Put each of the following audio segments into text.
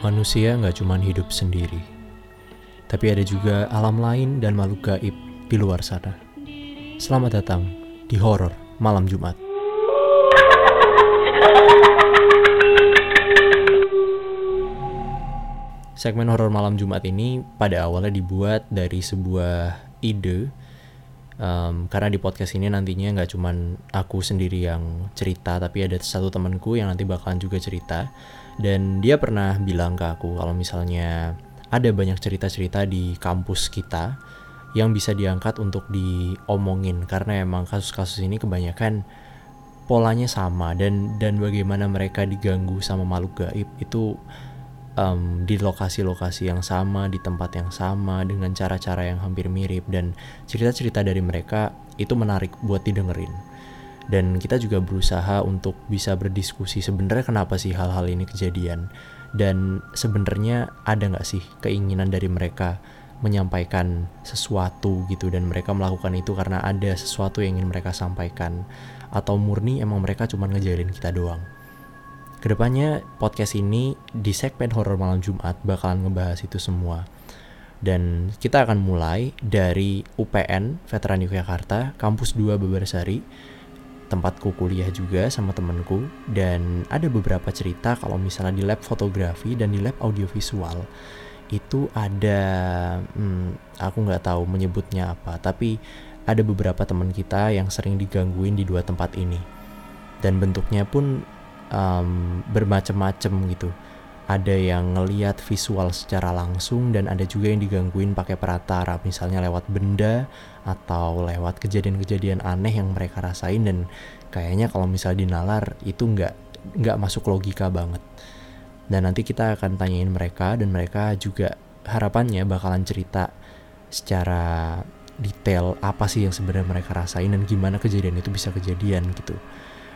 Manusia nggak cuma hidup sendiri, tapi ada juga alam lain dan makhluk gaib di luar sana. Selamat datang di Horor Malam Jumat. Segmen Horor Malam Jumat ini pada awalnya dibuat dari sebuah ide um, karena di podcast ini nantinya nggak cuman aku sendiri yang cerita tapi ada satu temanku yang nanti bakalan juga cerita. Dan dia pernah bilang ke aku kalau misalnya ada banyak cerita-cerita di kampus kita yang bisa diangkat untuk diomongin. Karena emang kasus-kasus ini kebanyakan polanya sama dan dan bagaimana mereka diganggu sama makhluk gaib itu um, di lokasi-lokasi yang sama di tempat yang sama dengan cara-cara yang hampir mirip. Dan cerita-cerita dari mereka itu menarik buat didengerin. Dan kita juga berusaha untuk bisa berdiskusi sebenarnya kenapa sih hal-hal ini kejadian. Dan sebenarnya ada nggak sih keinginan dari mereka menyampaikan sesuatu gitu dan mereka melakukan itu karena ada sesuatu yang ingin mereka sampaikan? Atau murni emang mereka cuma ngejalin kita doang. Ke depannya podcast ini di segmen horor malam Jumat bakalan ngebahas itu semua. Dan kita akan mulai dari UPN Veteran Yogyakarta, Kampus 2 Bebersari tempatku kuliah juga sama temenku dan ada beberapa cerita kalau misalnya di lab fotografi dan di lab audiovisual itu ada hmm, aku nggak tahu menyebutnya apa tapi ada beberapa teman kita yang sering digangguin di dua tempat ini dan bentuknya pun um, bermacam-macam gitu. Ada yang ngeliat visual secara langsung dan ada juga yang digangguin pakai peratara misalnya lewat benda atau lewat kejadian-kejadian aneh yang mereka rasain dan kayaknya kalau misal dinalar itu nggak nggak masuk logika banget. Dan nanti kita akan tanyain mereka dan mereka juga harapannya bakalan cerita secara detail apa sih yang sebenarnya mereka rasain dan gimana kejadian itu bisa kejadian gitu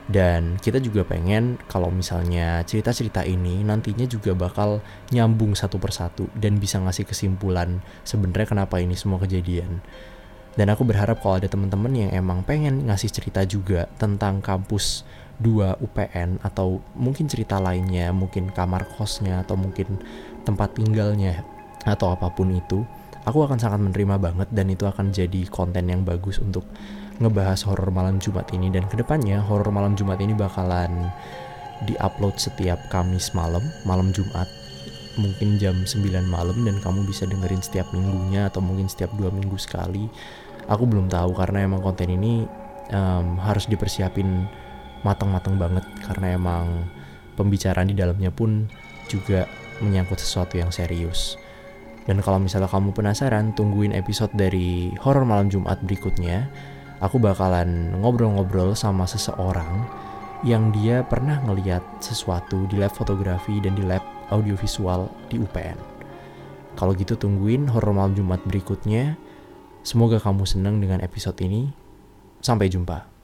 dan kita juga pengen kalau misalnya cerita-cerita ini nantinya juga bakal nyambung satu persatu dan bisa ngasih kesimpulan sebenarnya kenapa ini semua kejadian. Dan aku berharap kalau ada teman-teman yang emang pengen ngasih cerita juga tentang kampus 2 UPN atau mungkin cerita lainnya, mungkin kamar kosnya atau mungkin tempat tinggalnya atau apa pun itu, aku akan sangat menerima banget dan itu akan jadi konten yang bagus untuk ngebahas horor malam Jumat ini. Dan ke depannya horor malam Jumat ini bakalan diupload setiap Kamis malam, malam Jumat. Mungkin jam 9 malam dan kamu bisa dengerin setiap minggunya atau mungkin setiap dua minggu sekali. Aku belum tahu karena emang konten ini um, harus dipersiapin matang-matang banget karena emang pembicaraan di dalamnya pun juga menyangkut sesuatu yang serius dan kalau misalnya kamu penasaran tungguin episode dari horor malam Jumat berikutnya aku bakalan ngobrol-ngobrol sama seseorang yang dia pernah ngeliat sesuatu di lab fotografi dan di lab audiovisual di UPN. Kalau gitu tungguin horor malam Jumat berikutnya. Semoga kamu senang dengan episode ini. Sampai jumpa.